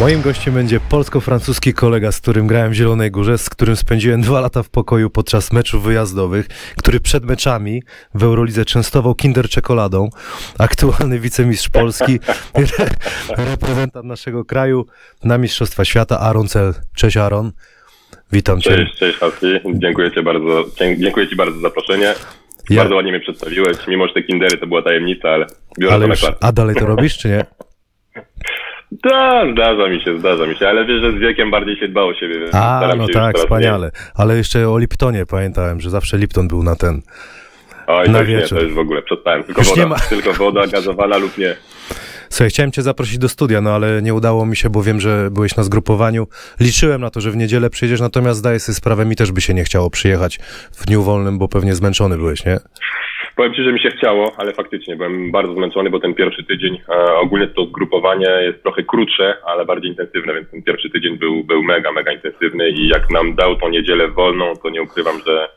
moim gościem będzie polsko-francuski kolega, z którym grałem w Zielonej Górze, z którym spędziłem dwa lata w pokoju podczas meczów wyjazdowych, który przed meczami w Eurolidze częstował kinder czekoladą, aktualny wicemistrz Polski, reprezentant naszego kraju na Mistrzostwa Świata, Aaron Cel. Cześć Aaron. Witam cię. Cześć, cześć Hasi. Dziękuję ci bardzo, dziękuję ci bardzo za zaproszenie. Ja... Bardzo ładnie mnie przedstawiłeś, mimo że te kindery to była tajemnica, ale biorę ale to już, na A dalej to robisz, czy nie? Tak, zdarza mi się, zdarza mi się, ale wiesz, że z wiekiem bardziej się dba o siebie. A, no tak, wspaniale. Nie. Ale jeszcze o Liptonie pamiętałem, że zawsze Lipton był na ten. Oj, na to wieczór. nie, to już w ogóle przestałem. Tylko woda, ma... tylko woda gazowana lub nie. Słuchaj, chciałem cię zaprosić do studia, no ale nie udało mi się, bo wiem, że byłeś na zgrupowaniu. Liczyłem na to, że w niedzielę przyjedziesz, natomiast zdaję sobie sprawę, mi też by się nie chciało przyjechać w dniu wolnym, bo pewnie zmęczony byłeś, nie? Powiem Ci, że mi się chciało, ale faktycznie byłem bardzo zmęczony, bo ten pierwszy tydzień, e, ogólnie to zgrupowanie jest trochę krótsze, ale bardziej intensywne, więc ten pierwszy tydzień był, był mega, mega intensywny i jak nam dał tą niedzielę wolną, to nie ukrywam, że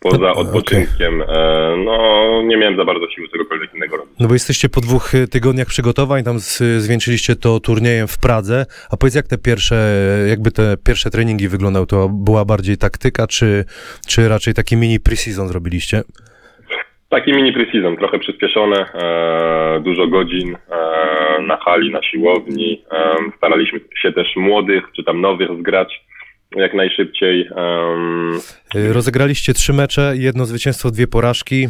poza odpoczynkiem, okay. e, no nie miałem za bardzo siły czegokolwiek innego robić. No bo jesteście po dwóch e, tygodniach przygotowań, tam zwieńczyliście to turniejem w Pradze, a powiedz jak te pierwsze, jakby te pierwsze treningi wyglądały, to była bardziej taktyka, czy, czy raczej taki mini pre-season zrobiliście? Taki mini pre-season, trochę przyspieszone, e, dużo godzin e, na hali, na siłowni. E, staraliśmy się też młodych czy tam nowych zgrać jak najszybciej. Rozegraliście trzy mecze, jedno zwycięstwo, dwie porażki.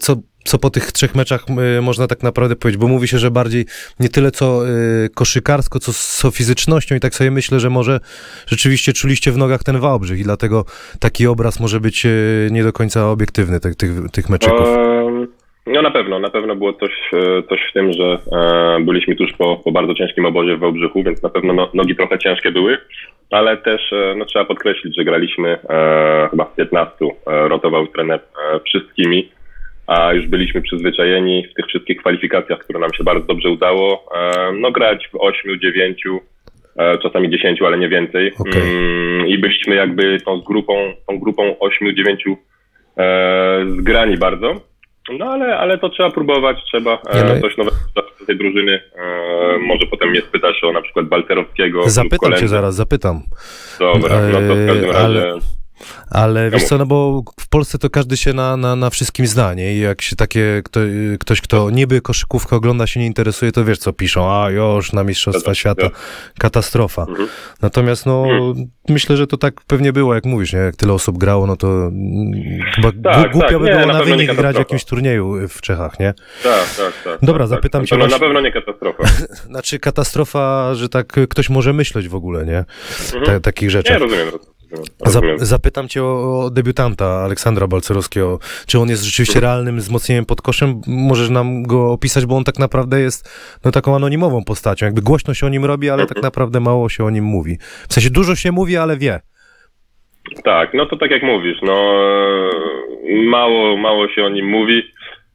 Co co po tych trzech meczach y, można tak naprawdę powiedzieć, bo mówi się, że bardziej nie tyle co y, koszykarsko, co z fizycznością i tak sobie myślę, że może rzeczywiście czuliście w nogach ten Wałbrzych i dlatego taki obraz może być y, nie do końca obiektywny tych, tych, tych meczyków. No na pewno, na pewno było coś, e, coś w tym, że e, byliśmy tuż po, po bardzo ciężkim obozie w Wałbrzychu, więc na pewno no, nogi trochę ciężkie były, ale też e, no, trzeba podkreślić, że graliśmy e, chyba w 15, e, rotował trener e, wszystkimi a już byliśmy przyzwyczajeni w tych wszystkich kwalifikacjach, które nam się bardzo dobrze udało, e, no grać w 8, 9, e, czasami 10, ale nie więcej. Okay. Mm, I byliśmy jakby tą grupą, tą grupą 8, 9 e, zgrani bardzo. No ale, ale to trzeba próbować, trzeba no coś nowego z tej drużyny. może potem mnie spytasz o na przykład Balcerowskiego. Zapytam cię zaraz, zapytam. Dobra, no to w każdym razie... Ale ale wiesz co, no bo w Polsce to każdy się na, na, na wszystkim zna, nie? I jak się takie, kto, ktoś, kto niby koszykówkę ogląda, się nie interesuje, to wiesz co piszą, a już na Mistrzostwa Świata, katastrofa. Mhm. Natomiast no, mhm. myślę, że to tak pewnie było, jak mówisz, nie? Jak tyle osób grało, no to mm, chyba tak, głupio tak. by było nie, na wynik grać w jakimś turnieju w Czechach, nie? Tak, tak, tak. Dobra, tak, zapytam tak. cię. Na, na pewno nie katastrofa. znaczy katastrofa, że tak ktoś może myśleć w ogóle, nie? Mhm. takich rzeczach. Nie, rozumiem. Zapytam cię o, debiutanta Aleksandra Balcerowskiego. Czy on jest rzeczywiście realnym wzmocnieniem pod koszem? Możesz nam go opisać, bo on tak naprawdę jest no, taką anonimową postacią. Jakby głośno się o nim robi, ale tak mhm. naprawdę mało się o nim mówi. W sensie dużo się mówi, ale wie. Tak, no to tak jak mówisz, no mało, mało się o nim mówi.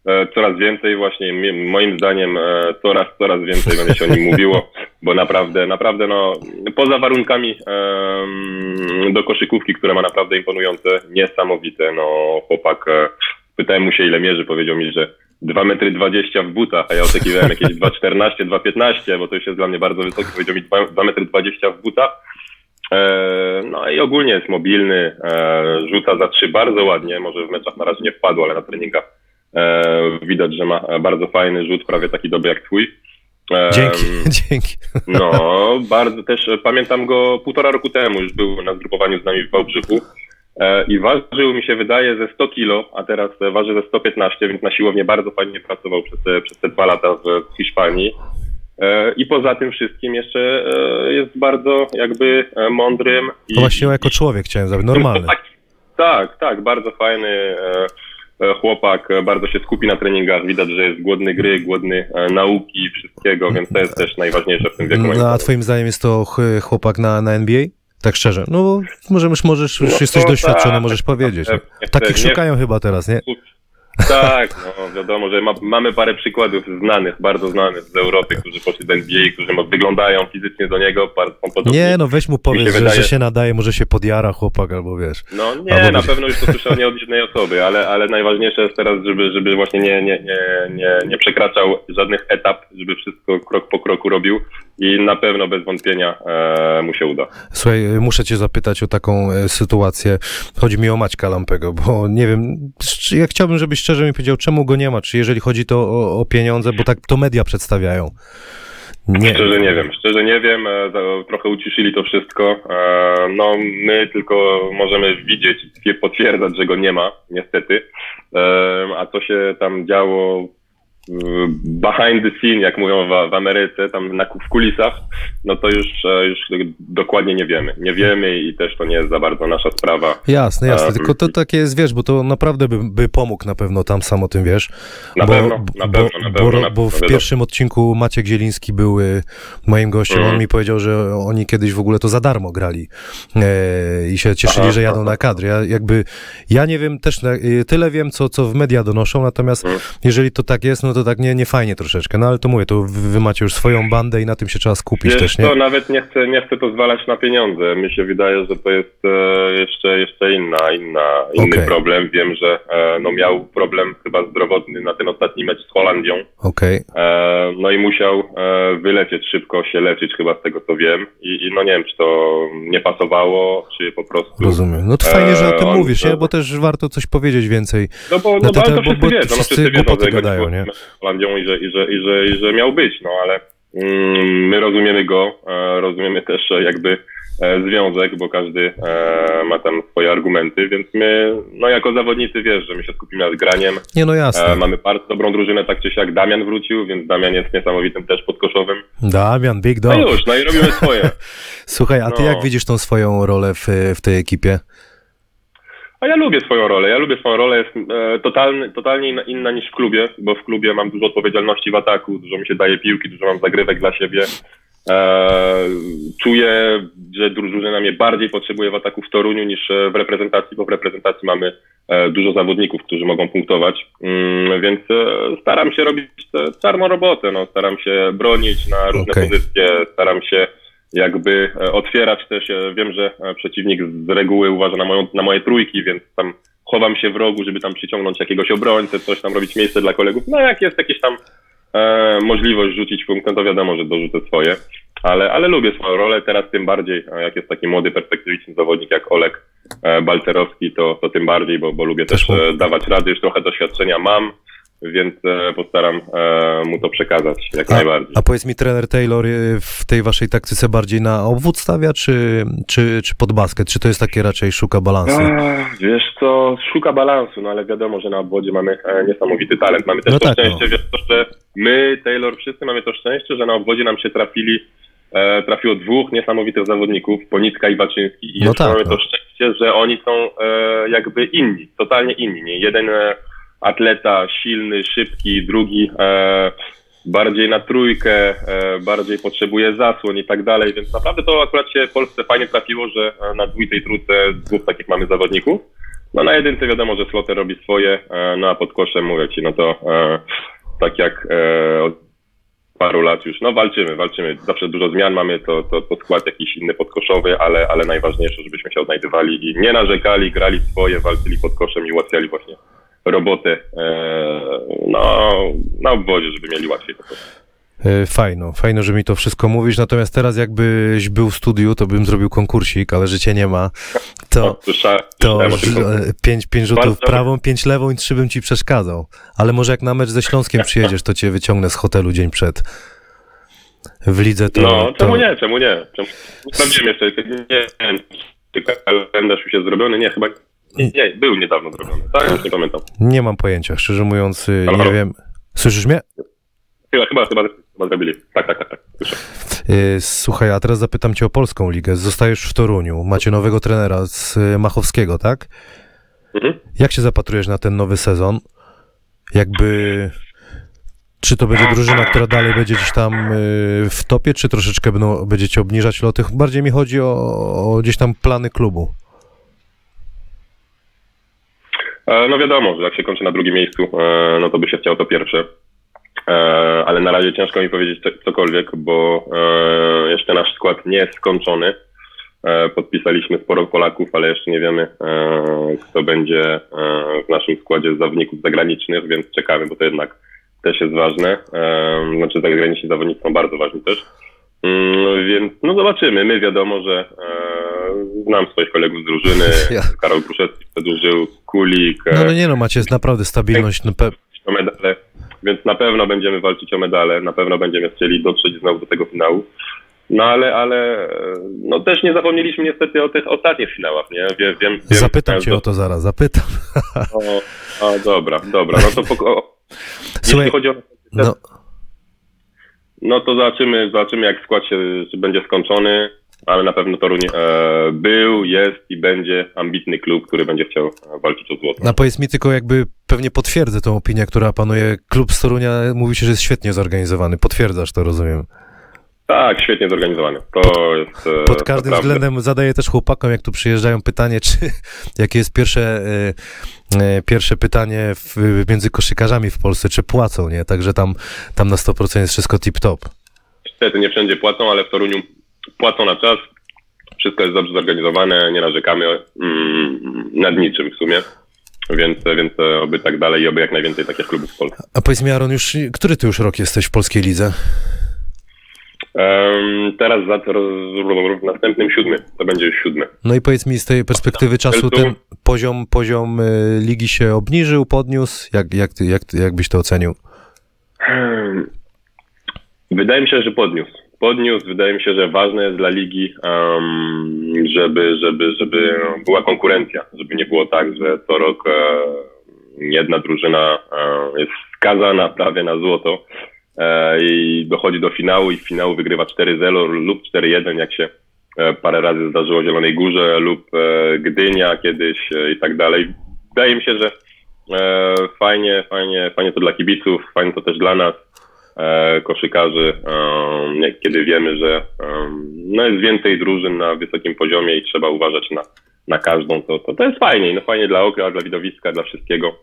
E, coraz więcej właśnie, moim zdaniem e, coraz, coraz więcej będzie się o nim mówiło, bo naprawdę, naprawdę no, poza warunkami do koszykówki, które ma naprawdę imponujące, niesamowite, no chłopak, e, pytałem mu się ile mierzy, powiedział mi, że 2 metry 20 w butach, a ja oczekiwałem jakieś 2,14, 2,15, bo to już jest dla mnie bardzo wysoki, powiedział mi 2 metry 20 w butach. No i ogólnie jest mobilny, rzuca za trzy bardzo ładnie, może w meczach na razie nie wpadł, ale na treningach widać, że ma bardzo fajny rzut, prawie taki dobry jak twój. Dzięki, dzięki. No, bardzo też pamiętam go półtora roku temu, już był na zgrupowaniu z nami w Wałbrzychu e, i ważył mi się wydaje ze 100 kilo, a teraz waży ze 115, więc na siłownię bardzo fajnie pracował przez te, przez te dwa lata w Hiszpanii. E, I poza tym wszystkim jeszcze jest bardzo jakby mądrym. I, to właśnie jako człowiek chciałem zrobić, normalny. Tak, tak, tak, bardzo fajny E, chłopak e, bardzo się skupi na treningach, widać, że jest głodny gry, głodny e, nauki, wszystkiego, więc to jest też najważniejsze w tym wieku. No, a twoim zdaniem jest to chłopak na, na NBA? Tak szczerze, no możesz, możesz, już no jesteś doświadczony, tak, możesz powiedzieć. Tak, Takich szukają chyba teraz, nie? Tak, no wiadomo, że ma, mamy parę przykładów znanych, bardzo znanych z Europy, którzy poszli do NBA, którzy wyglądają fizycznie do niego, są podobni. Nie, no weź mu powiedz, że, wydaje... że się nadaje, może się podjara chłopak, albo wiesz. No nie, albo na pewno już to słyszał nie od jednej osoby, ale, ale najważniejsze jest teraz, żeby, żeby właśnie nie, nie, nie, nie, nie przekraczał żadnych etap, żeby wszystko krok po kroku robił, i na pewno bez wątpienia e, mu się uda. Słuchaj, muszę cię zapytać o taką e, sytuację. Chodzi mi o Maćka Lampego, bo nie wiem, ja chciałbym, żebyś szczerze mi powiedział, czemu go nie ma, czy jeżeli chodzi to o, o pieniądze, bo tak to media przedstawiają. Nie. Szczerze nie wiem, szczerze nie wiem, e, trochę uciszyli to wszystko. E, No my tylko możemy widzieć i potwierdzać, że go nie ma, niestety. E, A co się tam działo behind the scene, jak mówią w, w Ameryce, tam na, w kulisach, no to już, e, już dokładnie nie wiemy. Nie wiemy i też to nie jest za bardzo nasza sprawa. Jasne, jasne, A, tylko to takie jest, wiesz, bo to naprawdę by, by pomógł na pewno tam sam o tym, wiesz. Na bo, pewno, na bo, pewno, na pewno, Bo, na bo w pierwszym odcinku Maciek Zieliński był y, moim gościem, Mhm. on mi powiedział, że oni kiedyś w ogóle to za darmo grali e, i się cieszyli, Aha, że jadą aha. na kadry. Ja jakby, ja nie wiem też, y, tyle wiem, co, co w media donoszą, natomiast Mhm. jeżeli to tak jest, no to tak nie, nie fajnie troszeczkę, no ale to mówię, to wy, wy macie już swoją bandę i na tym się trzeba skupić Wiesz też, nie? nawet nie chcę, nie chcę to zwalać na pieniądze. Mi się wydaje, że to jest e, jeszcze, jeszcze inna, inna, inny Okej. problem. Wiem, że e, no, miał problem chyba zdrowotny na ten ostatni mecz z Holandią. Okej, E, no i musiał wylecieć szybko, się leczyć chyba z tego co wiem. I, I no nie wiem, czy to nie pasowało, czy po prostu... rozumiem. No to fajnie, że o tym on- mówisz, nie? Bo też warto coś powiedzieć więcej. No bo, No no, to bo, te- to bo- wszyscy bo wiedzą, no wszyscy gadają, nie? Holandią i że, i, że, i, że, i że miał być, no ale mm, my rozumiemy go, e, rozumiemy też e, jakby e, związek, bo każdy e, ma tam swoje argumenty, więc my, no jako zawodnicy wiesz, że my się skupimy nad graniem, Nie, no jasne. e, mamy bardzo dobrą drużynę, tak czy siak Damian wrócił, więc Damian jest niesamowitym też podkoszowym. Damian, big No dog. już, no i robimy swoje. Słuchaj, a ty No. jak widzisz tą swoją rolę w, w tej ekipie? A ja lubię swoją rolę. Ja lubię swoją rolę. Jest e, totalny, totalnie inna, inna niż w klubie, bo w klubie mam dużo odpowiedzialności w ataku, dużo mi się daje piłki, dużo mam zagrywek dla siebie. E, czuję, że drużyna mnie bardziej potrzebuje w ataku w Toruniu niż e, w reprezentacji, bo w reprezentacji mamy e, dużo zawodników, którzy mogą punktować, mm, więc e, staram się robić e, czarną robotę. No, staram się bronić na różne Okej. pozycje, staram się jakby e, otwierać też. e, Wiem, że e, przeciwnik z reguły uważa na, moją, na moje trójki, więc tam chowam się w rogu, żeby tam przyciągnąć jakiegoś obrońcę, coś tam robić miejsce dla kolegów. No jak jest jakieś tam e, możliwość rzucić punkt, no to wiadomo, że dorzucę swoje. Ale, ale lubię swoją rolę, teraz tym bardziej, jak jest taki młody, perspektywiczny zawodnik jak Olek Balcerowski, to, to tym bardziej, bo, bo lubię Też też e, dawać rady, już trochę doświadczenia mam, więc e, postaram e, mu to przekazać jak A, najbardziej. a powiedz mi, trener Taylor y, w tej waszej taktyce bardziej na obwód stawia, czy, czy, czy pod basket? Czy to jest takie raczej szuka balansu? Ach, Wiesz co, szuka balansu, no ale wiadomo, że na obwodzie mamy e, niesamowity talent. Mamy też No to tak, szczęście, wiesz co, że my, Taylor, wszyscy mamy to szczęście, że na obwodzie nam się trafili, e, trafiło dwóch niesamowitych zawodników, Ponicka i Baczyński i No tak, mamy no. to szczęście, że oni są e, jakby inni, totalnie inni. Nie? Jeden e, atleta silny, szybki, drugi e, bardziej na trójkę, e, bardziej potrzebuje zasłon i tak dalej, więc naprawdę to akurat się Polsce fajnie trafiło, że e, na dwójcej trójce dwóch takich mamy zawodników. No na jedynce wiadomo, że Sloter robi swoje, e, no a pod koszem mówię ci, no to e, tak jak e, od paru lat już, no walczymy, walczymy. Zawsze dużo zmian mamy, to, to, to skład jakiś inny podkoszowy, ale, ale najważniejsze, żebyśmy się odnajdywali i nie narzekali, grali swoje, walczyli pod koszem i ułatwiali właśnie robotę e, no, na obwodzie, żeby mieli łatwiej po prostu. Y, Fajno, fajno, że mi to wszystko mówisz, natomiast teraz jakbyś był w studiu, to bym zrobił konkursik, ale życie nie ma. To, to e, pięć, pięć rzutów prawą, pięć lewą i trzy bym ci przeszkadzał. Ale może jak na mecz ze Śląskiem przyjedziesz, to cię wyciągnę z hotelu dzień przed. W lidze to... No, czemu to... nie, czemu nie? Czemu... Sprawdziłem jeszcze, nie, czy kalendarz już jest zrobiony? Nie, chyba nie, był niedawno zrobiony. Tak, już nie pamiętam. Nie mam pojęcia, szczerze mówiąc, y, Halo, nie halo? wiem. Słyszysz mnie? Chyba, chyba, chyba, chyba zrobili. Tak, tak, tak, tak. Słyszę. Y, Słuchaj, a teraz zapytam cię o polską ligę. Zostajesz w Toruniu, macie nowego trenera z y, Machowskiego, tak? Mhm. Jak się zapatrujesz na ten nowy sezon? Jakby... Czy to będzie drużyna, która dalej będzie gdzieś tam w topie, czy troszeczkę będą, będziecie obniżać loty? Bardziej mi chodzi o, o gdzieś tam plany klubu. E, No wiadomo, że jak się kończy na drugim miejscu, e, no to by się chciało to pierwsze. E, Ale na razie ciężko mi powiedzieć co- cokolwiek, bo e, jeszcze nasz skład nie jest skończony. E, Podpisaliśmy sporo Polaków, ale jeszcze nie wiemy, e, kto będzie e, w naszym składzie z zawodników zagranicznych, więc czekamy, bo to jednak też jest ważne. E, Znaczy zagraniczni zawodnicy są bardzo ważni też. Mm, więc no zobaczymy. My wiadomo, że e, znam swoich kolegów z drużyny. Karol Kruszewski przedłużył, Kulik, No, no e, nie no, macie naprawdę stabilność. No, pe... o medale. Więc na pewno będziemy walczyć o medale, na pewno będziemy chcieli dotrzeć znowu do tego finału. No ale, ale no też nie zapomnieliśmy niestety o tych ostatnich finałach, nie? Wiem, wiem, wiem Zapytam cię o to zaraz, zapytam. O, a, dobra, dobra. No to poko- o, Słuchaj, o no, No to zobaczymy, zobaczymy jak skład się będzie skończony, ale na pewno Toruń e, był, jest i będzie ambitny klub, który będzie chciał e, walczyć o złoto. no powiedz mi tylko jakby pewnie potwierdzę tą opinię, która panuje. Klub z Torunia mówi się, że jest świetnie zorganizowany. Potwierdzasz to, rozumiem. Tak, świetnie zorganizowany. To jest. e, Pod każdym naprawdę- względem zadaję też chłopakom, jak tu przyjeżdżają, pytanie, czy jakie jest pierwsze, e, e, pierwsze pytanie w, między koszykarzami w Polsce, czy płacą, nie? Także tam, tam na 100% jest wszystko tip-top. Niestety nie wszędzie płacą, ale w Toruniu płacą na czas. Wszystko jest dobrze zorganizowane, nie narzekamy mm, nad niczym w sumie. Więc, więc oby tak dalej i oby jak najwięcej takich klubów w Polsce. A powiedz mi, Aaron, już, który ty już rok jesteś w polskiej lidze? Em, teraz za w następnym siódmy. To będzie już siódmy. No i powiedz mi z tej perspektywy czasu, tu- ten poziom, poziom e, ligi się obniżył, podniósł? Jak, jak, ty, jak, jak byś to ocenił? Wydaje mi się, że podniósł. Podniósł, wydaje mi się, że ważne jest dla ligi, em, żeby, żeby, żeby była konkurencja, żeby nie było tak, że co rok e, jedna drużyna e, jest skazana prawie na złoto e, i dochodzi do finału i w finału wygrywa 4-0 lub 4-1, jak się e, parę razy zdarzyło Zielonej Górze lub e, Gdynia kiedyś e, i tak dalej. Wydaje mi się, że fajnie, fajnie, fajnie to dla kibiców, fajnie to też dla nas koszykarzy, em, jak- kiedy wiemy, że no jest więcej drużyn na wysokim poziomie i trzeba uważać na, na każdą, to, to, to jest fajniej. No fajnie dla oka, dla widowiska, dla wszystkiego,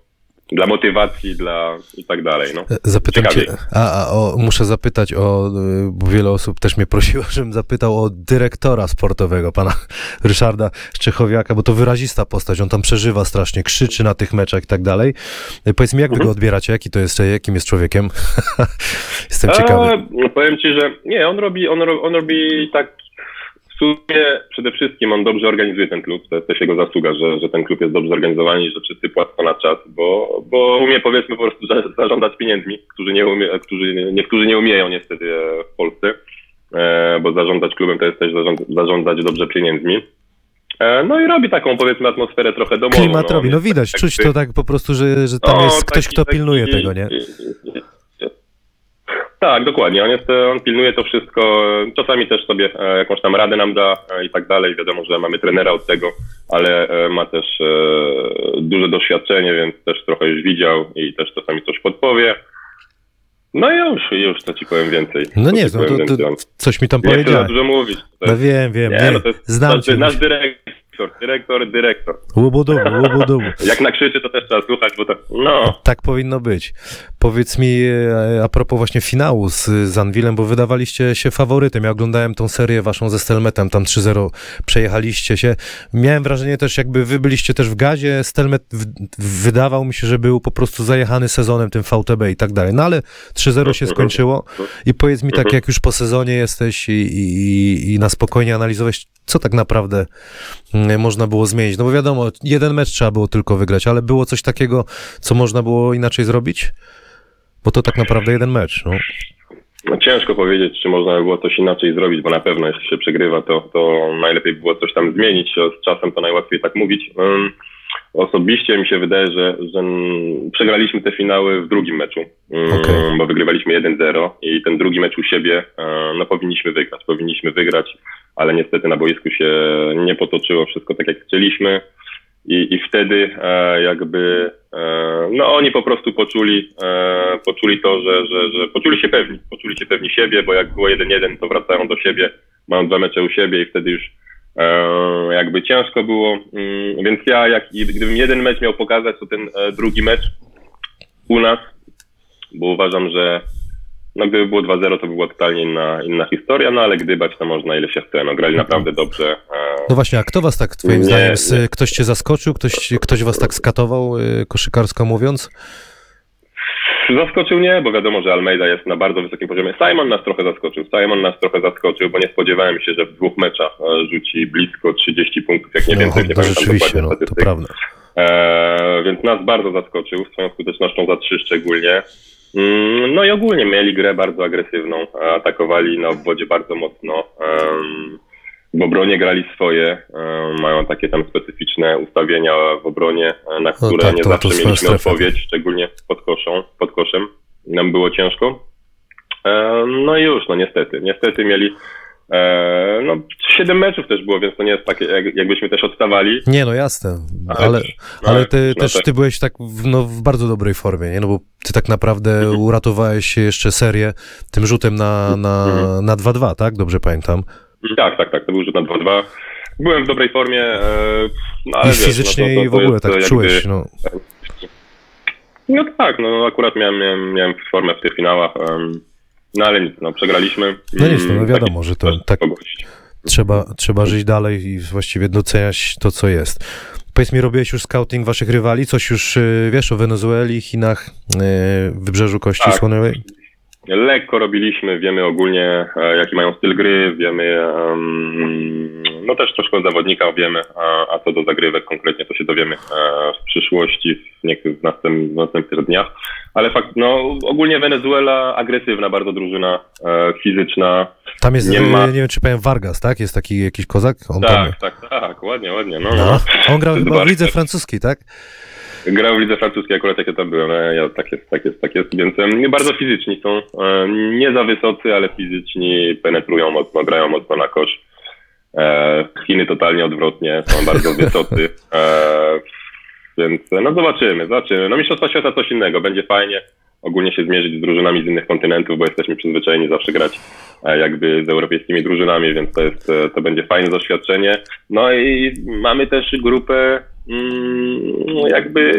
dla motywacji, dla i tak dalej. No. Zapytam Ciekawiej. cię, a, a o, muszę zapytać o, y, bo wiele osób też mnie prosiło, żebym zapytał o dyrektora sportowego, pana Ryszarda Szczechowiaka, bo to wyrazista postać, on tam przeżywa strasznie, krzyczy na tych meczach i tak dalej. Y, Powiedz mi, jak wy go odbieracie, jaki to jest, jakim jest człowiekiem? Jestem ciekawy. A, no powiem ci, że nie, on robi, on, on robi tak w sumie przede wszystkim on dobrze organizuje ten klub, to jest też jego zasługa, że, że ten klub jest dobrze zorganizowany i że wszyscy płacą na czas, bo, bo umie powiedzmy po prostu za, zarządzać pieniędzmi, którzy nie umie, którzy, niektórzy nie umieją niestety e, w Polsce, e, bo zarządzać klubem to jest też zarząd, zarządzać dobrze pieniędzmi. E, no i robi taką powiedzmy atmosferę trochę domową. Klimat robi, no widać, taki- czuć to tak po prostu, że, że tam no, jest ktoś, taki- kto pilnuje taki- tego, nie? Tak, dokładnie. On, jest, on pilnuje to wszystko. Czasami też sobie e, jakąś tam radę nam da e, i tak dalej. Wiadomo, że mamy trenera od tego, ale e, ma też e, duże doświadczenie, więc też trochę już widział i też czasami coś podpowie. No i już, już co ci powiem więcej. No nie, no to, to, coś mi tam Nie powiedziałeś. dużo mówić. To No wiem, wiem, nie, wiem. no to jest znam nasz, cię. nasz dyrektor, dyrektor, dyrektor. Łubudubu, łubudubu. Jak nakrzyczy, to też trzeba słuchać, bo to, no, Tak powinno być. Powiedz mi e, a propos właśnie finału z, z Anwilem, bo wydawaliście się faworytem. Ja oglądałem tą serię waszą ze Stelmetem, tam 3-0 przejechaliście się. Miałem wrażenie też, jakby wy byliście też w gazie. Stelmet w, wydawał mi się, że był po prostu zajechany sezonem tym VTB i tak dalej. No ale 3-0 się skończyło i powiedz mi tak, jak już po sezonie jesteś i, i, i na spokojnie analizować, co tak naprawdę mm, można było zmienić. No bo wiadomo, jeden mecz trzeba było tylko wygrać, ale było coś takiego, co można było inaczej zrobić? Bo to tak naprawdę jeden mecz. No. No ciężko powiedzieć, czy można by było coś inaczej zrobić, bo na pewno jeśli się przegrywa, to, to najlepiej było coś tam zmienić. Z czasem to najłatwiej tak mówić. Osobiście mi się wydaje, że, że przegraliśmy te finały w drugim meczu, Okej. bo wygrywaliśmy 1-0 i ten drugi mecz u siebie e, no, powinniśmy wygrać. Powinniśmy wygrać, ale niestety na boisku się nie potoczyło wszystko tak, jak chcieliśmy. I, i wtedy e, jakby no oni po prostu poczuli, e, poczuli to, że, że, że poczuli się pewni, poczuli się pewni siebie, bo jak było 1-1, to wracają do siebie, mają dwa mecze u siebie i wtedy już e, jakby ciężko było, mm, więc ja jak gdybym jeden mecz miał pokazać, to ten e, drugi mecz u nas, bo uważam, że no gdyby było 2-0, to by była totalnie inna, inna historia, no ale gdybać to można ile się chce, no grali naprawdę dobrze, e, no właśnie, a kto was tak twoim Nie, zdaniem, nie. ktoś cię zaskoczył, ktoś, ktoś was tak skatował, y, koszykarsko mówiąc? Zaskoczył nie, bo wiadomo, że Almeida jest na bardzo wysokim poziomie. Simon nas trochę zaskoczył. Simon nas trochę zaskoczył, bo nie spodziewałem się, że w dwóch meczach e, rzuci blisko 30 punktów, jak nie No, więcej. Nie to rzeczywiście, no, to prawda. E, więc nas bardzo zaskoczył swoją skutecznością za trzy szczególnie. Mm, No i ogólnie mieli grę bardzo agresywną, atakowali na obwodzie bardzo mocno. W obronie grali swoje, mają takie tam specyficzne ustawienia w obronie, e, na które tak, nie zawsze mieliśmy strefę. odpowiedź, szczególnie pod, koszą, pod koszem. Nam było ciężko. No i już, no niestety. Niestety mieli no, siedem meczów też było, więc to nie jest takie, jak, jakbyśmy też odstawali. Nie, no jasne, Ale- ale, ty no też ty byłeś tak w, no, w bardzo dobrej formie, nie? No bo ty tak naprawdę Mhm. uratowałeś jeszcze serię tym rzutem na, na, Mhm. na 2-2, tak? Dobrze pamiętam. Tak, tak, tak, to był rzut na 2-2. Byłem w dobrej formie, e, no ale I wiesz, fizycznie no to, to, i w to ogóle tak jakby- czułeś, no. No tak, no akurat miałem, miałem, miałem formę w tych finałach, em, no ale nic, no przegraliśmy. No nic, no, Mm, wiadomo, że to tak kogoś. trzeba, trzeba żyć dalej i właściwie doceniać to, co jest. Powiedz mi, robiłeś już scouting waszych rywali? Coś już y, wiesz o Wenezueli, Chinach, y, Wybrzeżu Kości Tak. Słonowej? Lekko robiliśmy, wiemy ogólnie e, jaki mają styl gry, wiemy, em, no też troszkę zawodnika wiemy, a, a co do zagrywek konkretnie to się dowiemy e, w przyszłości, w niektórych w, następ, w następnych dniach. Ale fakt, no ogólnie Wenezuela agresywna bardzo drużyna, e, fizyczna. Tam jest, Nie ma- nie wiem czy powiem, Vargas, tak? Jest taki jakiś kozak? On tam... Tak, tak, tak, ładnie, ładnie. No, no. No. On grał chyba w lidze francuskiej, tak? Grał w lidze francuskiej, akurat jak ja tam byłem, e, ja, tak jest, tak jest, tak jest, więc bardzo fizyczni są, nie za wysocy, ale fizyczni, penetrują mocno, grają mocno na kosz. E, Chiny totalnie odwrotnie, są bardzo wysocy, e, więc e, no zobaczymy, zobaczymy. No Mistrzostwa Świata coś innego, będzie fajnie ogólnie się zmierzyć z drużynami z innych kontynentów, bo jesteśmy przyzwyczajeni zawsze grać jakby z europejskimi drużynami, więc to jest, to będzie fajne doświadczenie. No i mamy też grupę mm, jakby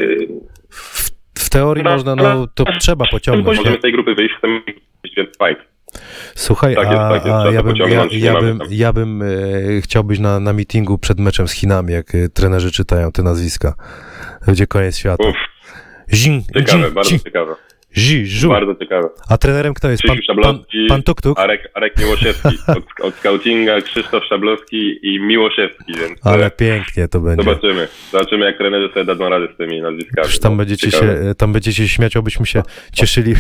W, teorii można, no to trzeba pociągnąć. możemy z tej grupy wyjść, chcemy wyjść, więc fajnie. Słuchaj, Tak jest, a, tak jest, a ja bym, ja, ja bym, ja bym e, chciał być na, na meetingu przed meczem z Chinami, jak e, trenerzy czytają te nazwiska. Będzie koniec świata. Uff, Jin, ciekawe, Jin, bardzo Jin, ciekawe. Ji, Żu. Bardzo ciekawe. A trenerem kto jest? Pan, pan, pan Tuktuk? Arek, Arek Miłoszewski. Od, od scoutinga Krzysztof Szablowski i Miłoszewski, więc Ale pięknie to będzie. zobaczymy. Zobaczymy, jak trenerzy sobie dadzą radę z tymi nazwiskami. Już tam No, będziecie, się, tam będziecie się śmiać, obyśmy się cieszyli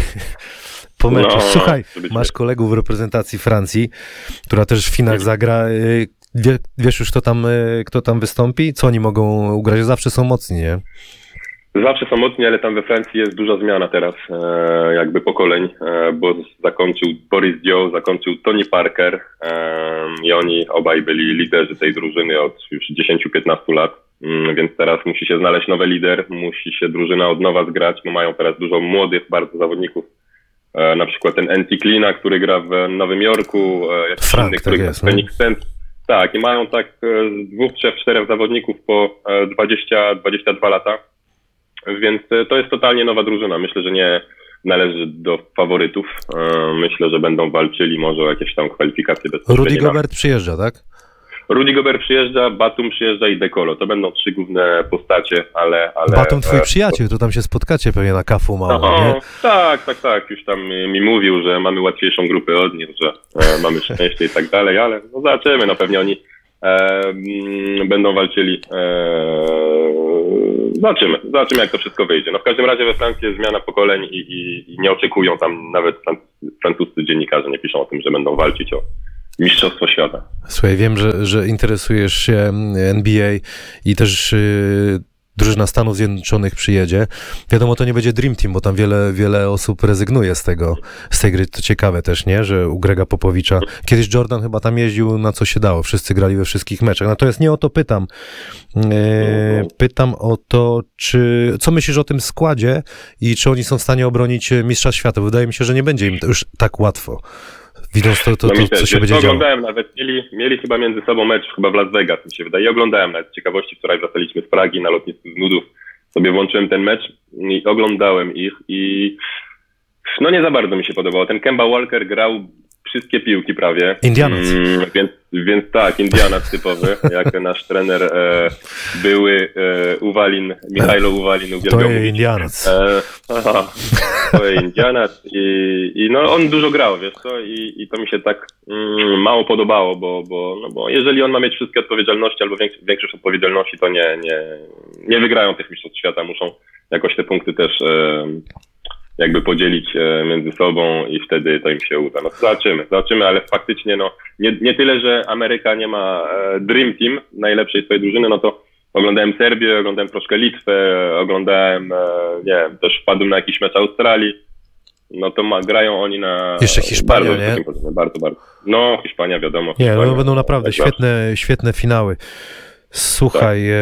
po meczu. No, Słuchaj, masz kolegów w reprezentacji Francji, która też w Finach zagra. y, Wie, wiesz już, kto tam, y, kto tam wystąpi? Co oni mogą ugrać? Zawsze są mocni, nie? Zawsze są mocni, ale tam we Francji jest duża zmiana teraz, e, jakby pokoleń, e, bo zakończył Boris Dio, zakończył Tony Parker e, i oni obaj byli liderzy tej drużyny od już 10-15 lat, mm, więc teraz musi się znaleźć nowy lider, musi się drużyna od nowa zgrać, bo mają teraz dużo młodych bardzo zawodników, na przykład ten Anti Klina, który gra w Nowym Jorku, e, jakiś Frank, inny, tak który gra jest, no. Phoenix Suns. Tak, i mają tak e, dwóch, trzech, czterech zawodników po e, 20-22 lata. Więc e, to jest totalnie nowa drużyna. Myślę, że nie należy do faworytów. E, Myślę, że będą walczyli może o jakieś tam kwalifikacje bezpośrednie. Rudy Gobert przyjeżdża, tak? Rudy Gobert przyjeżdża, Batum przyjeżdża i Dekolo. To będą trzy główne postacie, ale... ale Baton twój e, przyjaciel, to tam się spotkacie pewnie na kafu mało, no, nie? tak, tak, tak. Już tam mi mówił, że mamy łatwiejszą grupę od nich, że e, mamy szczęście i tak dalej, ale no zobaczymy. No pewnie oni e, mm, będą walczyli. E, zobaczymy, zobaczymy jak to wszystko wyjdzie. No w każdym razie we Francji jest zmiana pokoleń i, i, i nie oczekują tam nawet fran- francuscy dziennikarze nie piszą o tym, że będą walczyć o Mistrzostwo Świata. Słuchaj, wiem, że, że interesujesz się mm, NBA i też y, drużyna Stanów Zjednoczonych przyjedzie. Wiadomo, to nie będzie Dream Team, bo tam wiele, wiele osób rezygnuje z tego, z tej gry. To ciekawe też, nie? Że u Grega Popowicza. Kiedyś Jordan chyba tam jeździł na co się dało. Wszyscy grali we wszystkich meczach. Natomiast nie o to pytam. E, pytam o to, czy, co myślisz o tym składzie i czy oni są w stanie obronić e, Mistrza Świata? Wydaje mi się, że nie będzie im już tak łatwo. Widząc to, to, No to, też, co się będzie działo. oglądałem nawet, mieli, mieli chyba między sobą mecz, chyba w Las Vegas, mi się wydaje. I oglądałem nawet z ciekawości, wczoraj wracaliśmy z Pragi na lotnisku z nudów. Sobie włączyłem ten mecz i oglądałem ich i no nie za bardzo mi się podobało. Ten Kemba Walker grał wszystkie piłki prawie. Indianac. Mm, więc, więc tak, Indianac typowy, jak nasz trener e, były e, Uwalin, Michajlo Uwalin To uwielbiał jest mówić. Indianac. E, aha. swoje Indianas i, i no on dużo grał, wiesz co, i, i to mi się tak mm, mało podobało, bo, bo, no bo jeżeli on ma mieć wszystkie odpowiedzialności albo większość, większość odpowiedzialności, to nie, nie, nie wygrają tych mistrzostw świata, muszą jakoś te punkty też e, jakby podzielić e, między sobą i wtedy to im się uda. No zobaczymy, zobaczymy, ale faktycznie no nie, nie tyle, że Ameryka nie ma e, Dream Team najlepszej swojej drużyny, no to oglądałem Serbię, oglądałem troszkę Litwę, oglądałem, e, nie wiem, też wpadłem na jakiś mecz Australii, no to ma, grają oni na... Jeszcze Hiszpania, bardzo nie? poziomie, Bardzo, bardzo. No, Hiszpania wiadomo. Nie, Hiszpania, no będą naprawdę tak zawsze. świetne, świetne finały. Słuchaj, e,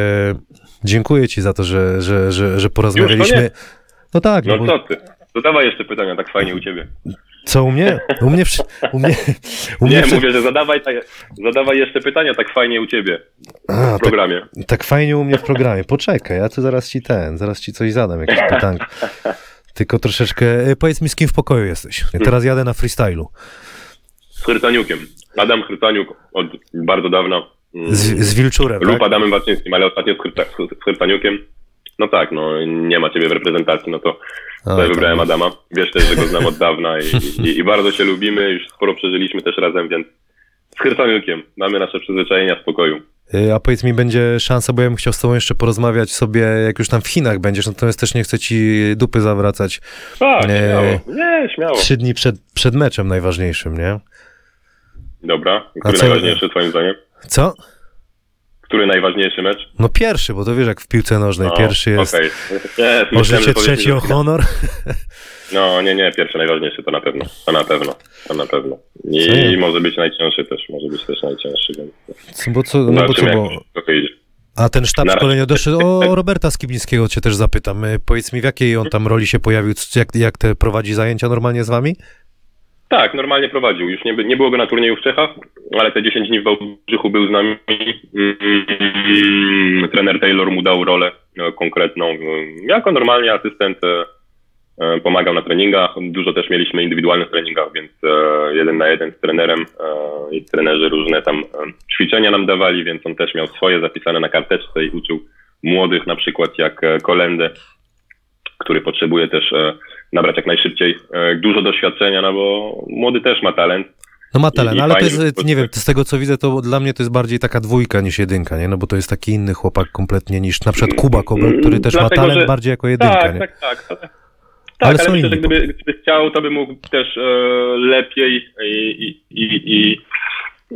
dziękuję ci za to, że, że, że, że porozmawialiśmy. No tak, no No bo co ty? Zadawaj jeszcze pytania, tak fajnie u ciebie. co u mnie? U mnie, wszy- u mnie, u mnie Nie, wszy- mówię, że zadawaj, tak, zadawaj jeszcze pytania tak fajnie u ciebie A, w tak, programie. tak fajnie u mnie w programie. Poczekaj, ja tu zaraz ci ten, zaraz ci coś zadam, jakieś pytanko. Tylko troszeczkę, e, powiedz mi z kim w pokoju jesteś. Ja teraz jadę na freestylu. Z Chrytaniukiem. Adam Chrytaniuk od bardzo dawna. Mm, Z, z Wilczurem, Lub tak? Adamem Baczyńskim, ale ostatnio z, Chryta, z Chrytaniukiem. No tak, no nie ma ciebie w reprezentacji, no to Tutaj wybrałem. Adama. Wiesz też, że go znam od dawna i, i, i bardzo się lubimy, już sporo przeżyliśmy też razem, więc z Chrytaniukiem mamy nasze przyzwyczajenia w pokoju. Y, A powiedz mi, będzie szansa, bo ja bym chciał z tobą jeszcze porozmawiać sobie, jak już tam w Chinach będziesz, natomiast też nie chcę ci dupy zawracać Tak, Nie. śmiało. Nie, śmiało. trzy dni przed, przed meczem najważniejszym, nie? Dobra, A który co- najważniejszy twoim zdaniem? Co? Który najważniejszy mecz? No pierwszy, bo to wiesz, jak w piłce nożnej, No, pierwszy jest okej. Nie, o myślałem, że życie, powiesz mi, trzeci o honor. No, nie, nie, pierwszy najważniejszy to na pewno. To na pewno. To na pewno. I, i może być najcięższy też. Może być też najcięższy, więc. Co- Bo co, no bo co, bo... A ten sztab doszedł, o Roberta Skibińskiego cię też zapytam. Y, Powiedz mi, w jakiej on tam roli się pojawił, jak, jak te prowadzi zajęcia normalnie z wami? Tak, normalnie prowadził. Już nie, nie było go na turnieju w Czechach, ale te 10 dni w Wałbrzychu był z nami. Mm, trener Taylor mu dał rolę e, konkretną. E, Jako normalnie asystent e, pomagał na treningach. Dużo też mieliśmy indywidualnych treningach, więc jeden na jeden z trenerem i trenerzy różne tam ćwiczenia nam dawali, więc on też miał swoje zapisane na karteczce i uczył młodych na przykład jak Kolendę, który potrzebuje też nabrać jak najszybciej e, dużo doświadczenia, no bo młody też ma talent. No ma talent, I- i ale to jest, bo- nie wiem, z tego co widzę, to dla mnie to jest bardziej taka dwójka niż jedynka, nie? No bo to jest taki inny chłopak kompletnie niż na przykład Kuba Kobel, który też ma Dlatego, talent że- bardziej jako jedynka, tak, nie? tak, tak, tak. Ale Tak, są ale myślę, że gdyby, gdyby chciał, to by mógł też e, lepiej i, i, i, i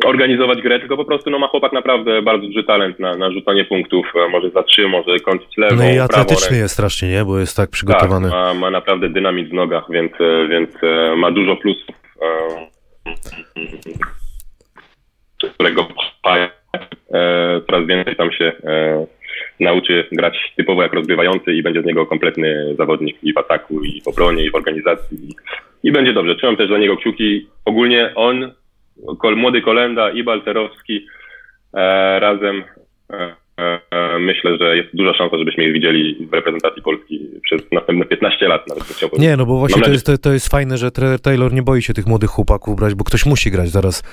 organizować grę, tylko po prostu no, ma chłopak naprawdę bardzo duży talent na, na rzucanie punktów, e, może za trzy, może kończyć lewą, No i prawą atletyczny ręką. jest strasznie, nie? Bo jest tak Tak, przygotowany. ma, ma naprawdę dynamit w nogach, więc, e, więc e, ma dużo plusów, którego coraz więcej tam się nauczy grać typowo jak rozgrywający i będzie z niego kompletny zawodnik i w ataku, i w obronie, i w organizacji. I, będzie dobrze. Trzymam też dla niego kciuki. Ogólnie on, młody Kolenda i Balcerowski e, razem e, e, myślę, że jest duża szansa, żebyśmy ich widzieli w reprezentacji Polski przez następne 15 lat nawet. Nie, no bo właśnie to jest, to, to jest fajne, że Taylor nie boi się tych młodych chłopaków brać, bo ktoś musi grać zaraz.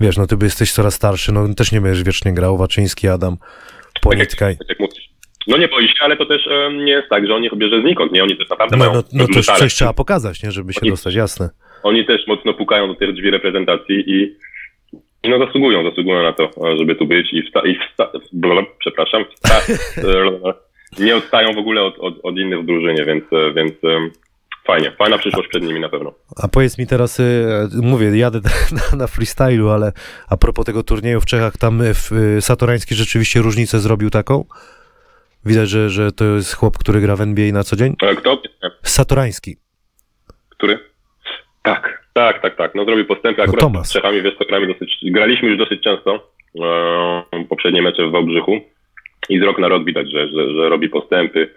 Wiesz, no ty jesteś coraz starszy, no też nie będziesz wiecznie grał, Waczyński, Adam, Tak jak mówisz. No nie boi się, ale to też em, nie jest tak, że on ich bierze znikąd, nie? Oni też naprawdę No, mają no, no to talent. coś trzeba pokazać, nie? Żeby się Oni- dostać, jasne. Oni też mocno pukają do tych drzwi reprezentacji i no zasługują, zasługują na to, żeby tu być i, wsta- i wsta- przepraszam, wsta- nie odstają w ogóle od, od, od innych w drużynie, więc, więc fajnie, fajna przyszłość przed nimi na pewno. A powiedz mi teraz, y, mówię, jadę na, na freestylu, ale a propos tego turnieju w Czechach, tam y, w, y, Satorański rzeczywiście różnicę zrobił taką? Widać, że, że to jest chłop, który gra w NBA na co dzień? E, Kto? Satorański. Który? Tak, tak, tak, tak. No zrobił postępy akurat Tomas. z Czechami, wiesz, gramy dosyć, graliśmy już dosyć często, e, poprzednie mecze w Wałbrzychu i z rok na rok widać, że, że, że robi postępy.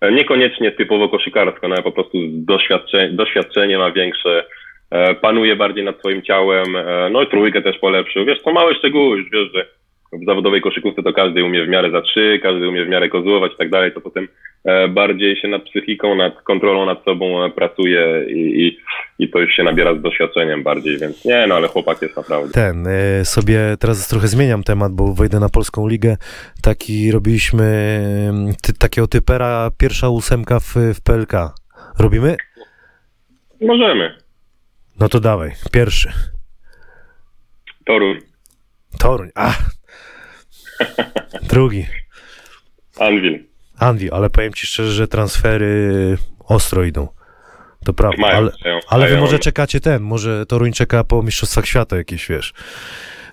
E, Niekoniecznie typowo koszykarsko, no ale po prostu doświadczenie, doświadczenie ma większe, e, panuje bardziej nad swoim ciałem, e, no i trójkę też polepszył. Wiesz, to małe szczegóły, już wiesz, że w zawodowej koszykówce to każdy umie w miarę za trzy, każdy umie w miarę kozłować i tak dalej, to potem e, bardziej się nad psychiką, nad kontrolą nad sobą e, pracuje i, i, i to już się nabiera z doświadczeniem bardziej, więc nie, no ale chłopak jest naprawdę. Ten, y, sobie teraz trochę zmieniam temat, bo wejdę na polską ligę. Taki robiliśmy ty, takiego typera, pierwsza ósemka w, w PLK. Robimy? Możemy. No to dawaj, pierwszy. Toruń, Toruń, a. Drugi. Anvil. Anvil, ale powiem ci szczerze, że transfery ostro idą. To prawda, Mają, ale, mają, ale wy mają. może czekacie ten, może Toruń czeka po Mistrzostwach Świata jakieś, wiesz,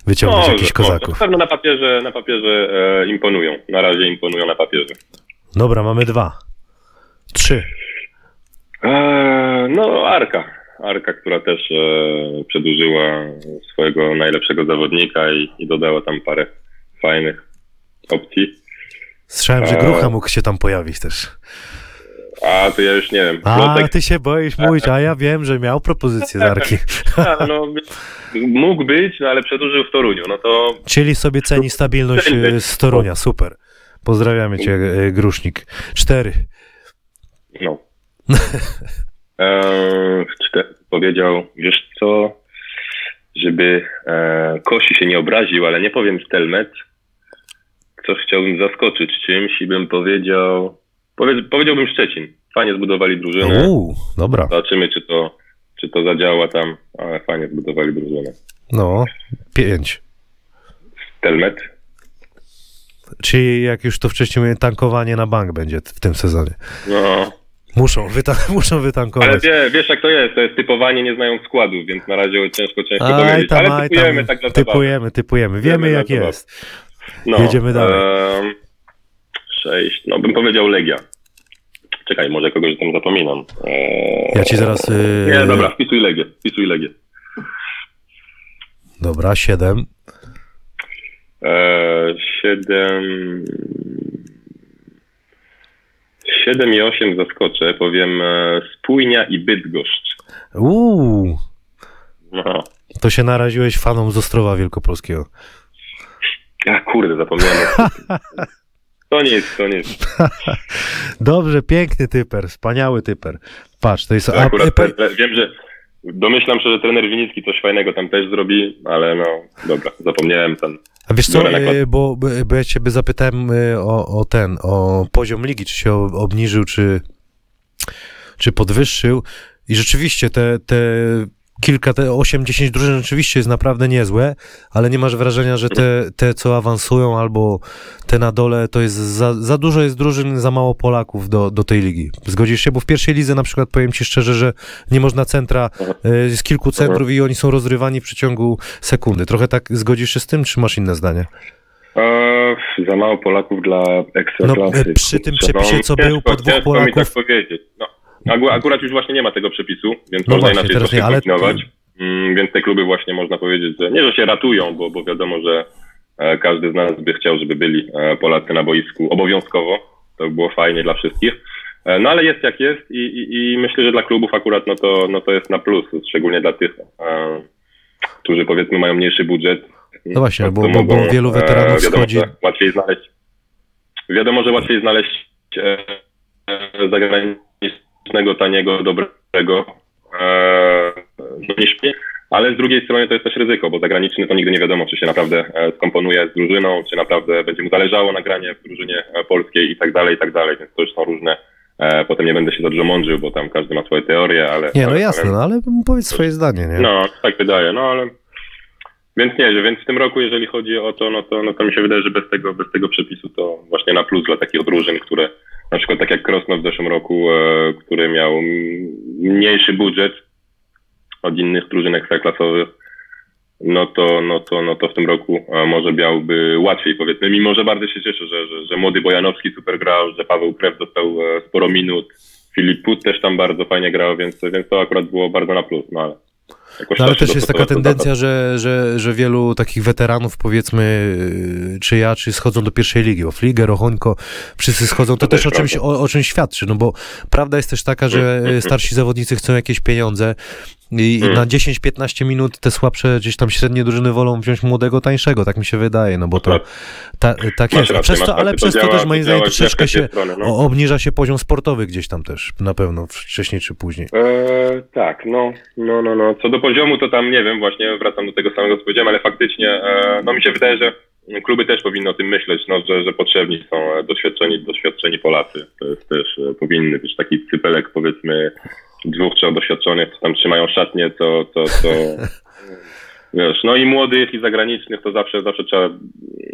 wyciągnąć Może, jakichś może. kozaków. Na pewno na papierze, na papierze e, imponują. Na razie imponują na papierze. Dobra, mamy dwa. Trzy. Eee, no, Arka. Arka, która też e, przedłużyła swojego najlepszego zawodnika i, i dodała tam parę fajnych opcji. Słyszałem, że. Grucha mógł się tam pojawić też. A to ja już nie wiem. A, Plotek, ty się boisz mówić, a ja wiem, że miał propozycję z Arki. a, no, mógł być, no ale przedłużył w Toruniu. No to Czyli sobie ceni stabilność e, z Torunia, super. Pozdrawiamy cię, e, Grusznik. Cztery. no. Eee, powiedział, wiesz co, żeby e, Kosi się nie obraził, ale nie powiem Stelmet. Coś chciałbym zaskoczyć czymś i bym powiedział, powie, powiedziałbym Szczecin. Fajnie zbudowali drużynę. Uuu, dobra. Zobaczymy, czy to, czy to zadziała tam, ale fajnie zbudowali drużynę. No, pięć. Stelmet. Czyli jak już to wcześniej mówiłem, tankowanie na bank będzie w tym sezonie. No, Muszą, wyta- muszą ale wytankować. wie, wiesz jak to jest, to jest typowanie nie znając składu, więc na razie ciężko, ciężko Aj powiedzieć. tam, Ale typujemy tam, tak dla typujemy, typujemy. Wiemy Wiemy, jak jest. No, Jedziemy dalej. em, sześć, no bym powiedział Legia. Czekaj, może kogoś tam zapominam. Eee, Ja ci zaraz... Yy... Nie, dobra, wpisuj Legię, wpisuj Legię. Dobra, siedem. Eee, siedem... Siedem i osiem zaskoczę, powiem e, Spójnia i Bydgoszcz. Uuu, No. to się naraziłeś fanom z Ostrowa Wielkopolskiego. A kurde, zapomniałem. To nic, to nic. Dobrze, piękny typer, wspaniały typer. Patrz, to jest... Akurat e, te, wiem, że domyślam się, że trener Winicki coś fajnego tam też zrobi, ale no dobra, zapomniałem tam. A wiesz co, e, bo, bo ja ciebie zapytałem e, o, o ten, o poziom ligi, czy się obniżył, czy, czy podwyższył i rzeczywiście te, te kilka, te 8-10 drużyn rzeczywiście jest naprawdę niezłe, ale nie masz wrażenia, że te, te co awansują albo te na dole, to jest za, za dużo jest drużyn, za mało Polaków do, do tej ligi. Zgodzisz się? Bo w pierwszej lidze na przykład powiem ci szczerze, że nie można centra, e, z kilku centrów i oni są rozrywani w przeciągu sekundy. Trochę tak zgodzisz się z tym, czy masz inne zdanie? Eee, za mało Polaków dla ekstraklasy. No, e, przy tym Kurczę, przepisie, co był po dwóch mi Polaków- tak powiedzieć. No, akurat już właśnie nie ma tego przepisu, więc No można właśnie, inaczej troszkę kombinować. Mm, więc te kluby właśnie można powiedzieć, że nie, że się ratują, bo, bo wiadomo, że e, każdy z nas by chciał, żeby byli e, Polacy na boisku obowiązkowo. To by było fajnie dla wszystkich. E, No ale jest jak jest i, i, i myślę, że dla klubów akurat no to, no to jest na plus, szczególnie dla tych, e, którzy powiedzmy mają mniejszy budżet. No właśnie, To bo- bo- mogą, bo wielu weteranów e, wiadomo, schodzi- Łatwiej znaleźć. Wiadomo, że łatwiej znaleźć e, e, zagranicznego, taniego, dobrego e, niż mi. Ale z drugiej strony to jest też ryzyko, bo zagraniczny to nigdy nie wiadomo, czy się naprawdę e, skomponuje z drużyną, czy naprawdę będzie mu zależało na granie w drużynie e, polskiej i tak dalej, i tak dalej. Więc to już są różne. E, potem nie będę się dużo mądrzył, bo tam każdy ma swoje teorie, ale. Nie, no jasne, no ale powiedz swoje zdanie, nie? no, tak wydaje, no ale. Więc nie, że więc w tym roku, jeżeli chodzi o to, no to, no to mi się wydaje, że bez tego, bez tego przepisu to właśnie na plus dla takich drużyn, które na przykład tak jak Krosno w zeszłym roku, e, który miał mniejszy budżet od innych drużyn ekstraklasowych, no to, no to, no to w tym roku e, może miałby łatwiej powiedzmy, mimo że bardzo się cieszę, że, że, że młody Bojanowski super grał, że Paweł Krew dostał e, sporo minut, Filip Put też tam bardzo fajnie grał, więc, więc to akurat było bardzo na plus, no ale jakoś No, ale się też jest taka tendencja, że, że, że wielu takich weteranów, powiedzmy, yy, czy ja, czy schodzą do pierwszej ligi, o Fliger, o Hońko, wszyscy schodzą, to, To też też o czymś, o, o czymś świadczy, no bo prawda jest też taka, że yy, starsi zawodnicy chcą jakieś pieniądze i, Mm. na 10-15 minut te słabsze, gdzieś tam średnie drużyny wolą wziąć młodego, tańszego, tak mi się wydaje, no bo to ta, tak jest, rację, przez to, ale przez to działa- też moim zdaniem troszeczkę się strony, no. obniża się poziom sportowy gdzieś tam też, na pewno, wcześniej czy później. E, tak, no, no, no, no. Co do poziomu, to tam nie wiem, właśnie wracam do tego samego, co powiedziałem, ale faktycznie, e, no mi się wydaje, że kluby też powinny o tym myśleć, no, że, że potrzebni są e, doświadczeni, doświadczeni Polacy. To jest też, powinny być taki cypelek, powiedzmy, dwóch, trzech doświadczonych, co tam trzymają szatnie, to, to, to wiesz, no i młodych i zagranicznych to zawsze, zawsze trzeba,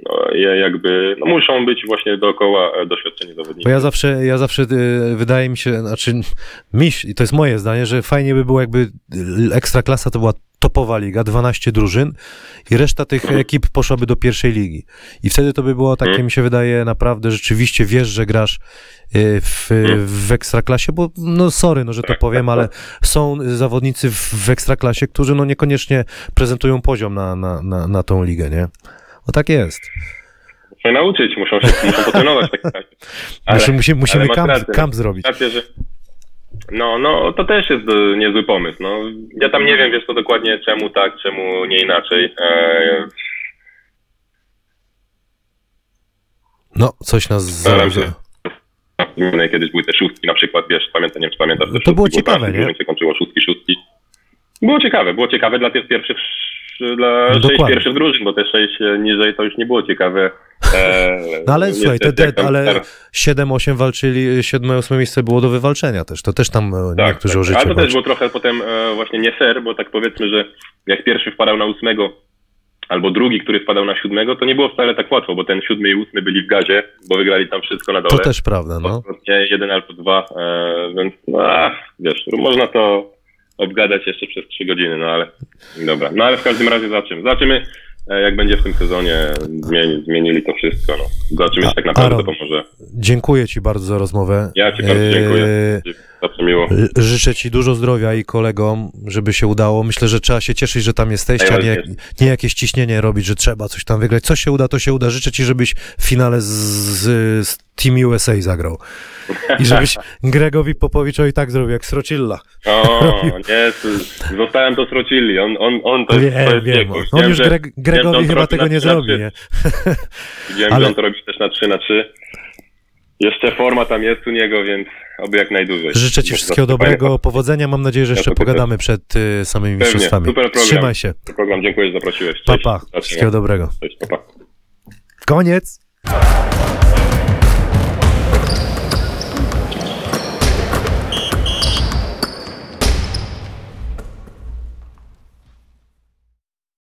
no, je jakby, no muszą być właśnie dookoła e, doświadczeni zawodnicy. Bo ja zawsze, ja zawsze y, wydaje mi się, znaczy mi, i to jest moje zdanie, że fajnie by było jakby y, Ekstraklasa to była topowa liga, 12 drużyn i reszta tych Mhm. ekip poszłaby do pierwszej ligi. I wtedy to by było takie, Mhm. mi się wydaje, naprawdę rzeczywiście wiesz, że grasz y, w, w Ekstraklasie, bo no sorry, no, że to Tak, powiem, tak, ale są zawodnicy w, w Ekstraklasie, którzy no niekoniecznie prezentują poziom na, na, na, na tą ligę, nie? O tak jest. Muszą się nauczyć, muszą się, muszą potrenować tak tak. Ale- Musi, musimy musimy ale kamp, kamp zrobić. Rację, że... No, no, to też jest e, niezły pomysł. No, ja tam nie wiem, wiesz to dokładnie czemu tak, czemu nie inaczej. E, No, coś nas Staram. Inne kiedyś były te szóstki na przykład, wiesz, pamiętam, nie wiem, czy pamiętasz. te To szóstki, było bo ciekawe, każdy nie? się kończyło szóstki, szóstki. Było ciekawe, było ciekawe dla tych pierwszych, sz- dla sześć pierwszych drużyn, bo te sześć e, niżej to już nie było ciekawe. E, No ale słuchaj, te, niestety, te, ale teraz- 7-8 walczyli, 7-8 miejsce było do wywalczenia też. To też tam e, Tak, niektórzy tak. o życie Ale to też było trochę potem e, właśnie nie fair, bo tak powiedzmy, że jak pierwszy wpadał na ósmego, albo drugi, który wpadał na siódmego, to nie było wcale tak łatwo, bo ten siódmy i ósmy byli w gazie, bo wygrali tam wszystko na To dole. też prawda, no. Jeden albo dwa, e, więc no, wiesz, można to obgadać jeszcze przez trzy godziny, no ale dobra. No ale w każdym razie zobaczymy. Zobaczymy, e, jak będzie w tym sezonie. Zmieni, zmienili to wszystko, no. Zobaczymy, czy tak naprawdę Aaron. pomoże. Dziękuję Ci bardzo za rozmowę. Ja ci bardzo dziękuję. E, Zawsze miło. L- Życzę Ci dużo zdrowia i kolegom, żeby się udało. Myślę, że trzeba się cieszyć, że tam jesteście, a nie, nie jakieś ciśnienie robić, że trzeba coś tam wygrać. Co się uda, to się uda. Życzę Ci, żebyś w finale z, z, Team USA zagrał. I żebyś Gregowi Popowiczowi tak zrobił, jak Srocilla. O, nie, zostałem to Srocilli. On, on, on to, jest- to Wiem, jest wiem. On już Greg, Gregowi to chyba tego nie 3 na zrobi, 3. nie? Widziałem, Ale- że on to robi też na 3 na 3. Jeszcze forma tam jest u niego, więc oby jak najdłużej. Życzę Ci wszystkiego dobrego, powodzenia. Mam nadzieję, że Ja jeszcze też. pogadamy przed y, samymi Pewnie. mistrzostwami. Super program. Trzymaj się. Program, dziękuję, że zaprosiłeś. Cześć. pa. Wszystkiego dobrego. Cześć, pa, pa. Koniec.